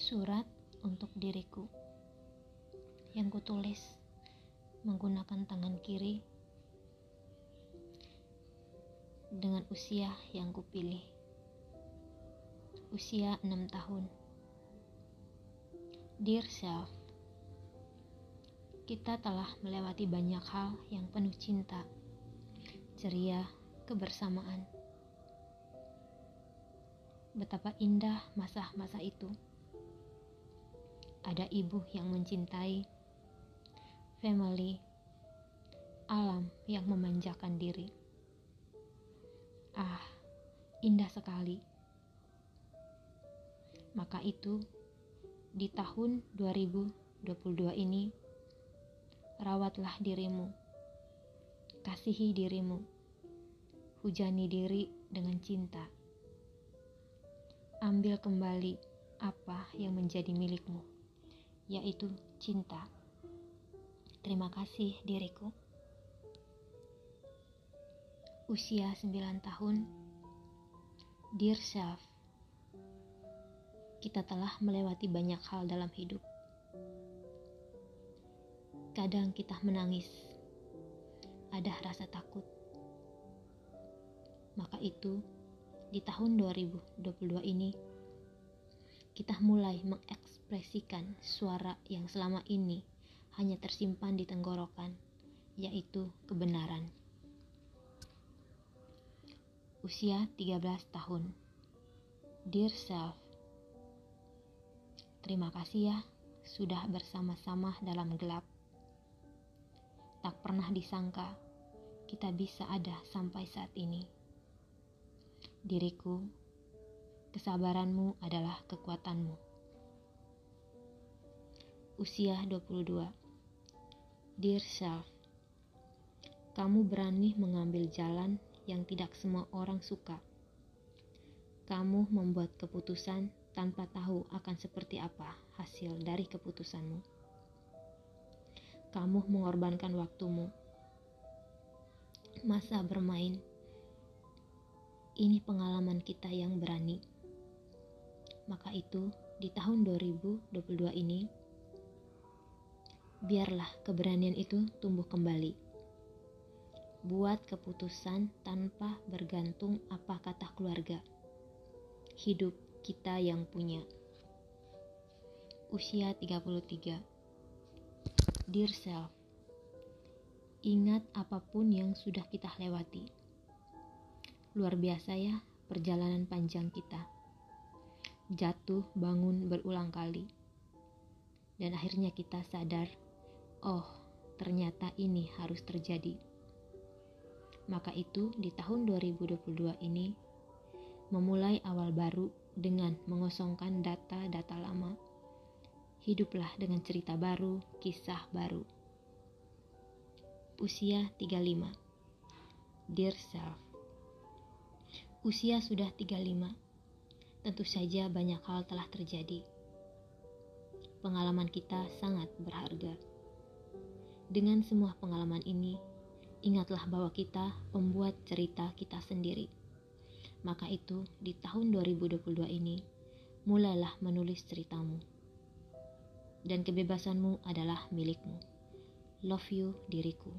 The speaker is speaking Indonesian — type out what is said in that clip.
Surat untuk diriku yang kutulis menggunakan tangan kiri dengan usia yang kupilih. Usia 6 tahun. Dear self, kita telah melewati banyak hal yang penuh cinta, ceria, kebersamaan. Betapa indah masa-masa itu ada ibu yang mencintai, family, alam yang memanjakan diri. Ah, indah sekali. Maka itu, di tahun 2022 ini, rawatlah dirimu, kasihi dirimu, hujani diri dengan cinta. Ambil kembali apa yang menjadi milikmu yaitu cinta. Terima kasih diriku. Usia 9 tahun. Dear self, kita telah melewati banyak hal dalam hidup. Kadang kita menangis, ada rasa takut. Maka itu, di tahun 2022 ini, kita mulai mengekspresikan suara yang selama ini hanya tersimpan di tenggorokan, yaitu kebenaran. Usia 13 tahun. Dear self, terima kasih ya sudah bersama-sama dalam gelap. Tak pernah disangka kita bisa ada sampai saat ini. Diriku Kesabaranmu adalah kekuatanmu. Usia 22 Dear Self Kamu berani mengambil jalan yang tidak semua orang suka. Kamu membuat keputusan tanpa tahu akan seperti apa hasil dari keputusanmu. Kamu mengorbankan waktumu. Masa bermain. Ini pengalaman kita yang berani. Maka itu, di tahun 2022 ini, biarlah keberanian itu tumbuh kembali. Buat keputusan tanpa bergantung apa kata keluarga. Hidup kita yang punya. Usia 33. Dear self, ingat apa pun yang sudah kita lewati. Luar biasa ya perjalanan panjang kita jatuh bangun berulang kali. Dan akhirnya kita sadar, oh ternyata ini harus terjadi. Maka itu di tahun 2022 ini, memulai awal baru dengan mengosongkan data-data lama. Hiduplah dengan cerita baru, kisah baru. Usia 35 Dear Self Usia sudah 35 tentu saja banyak hal telah terjadi. Pengalaman kita sangat berharga. Dengan semua pengalaman ini, ingatlah bahwa kita pembuat cerita kita sendiri. Maka itu, di tahun 2022 ini, mulailah menulis ceritamu. Dan kebebasanmu adalah milikmu. Love you, diriku.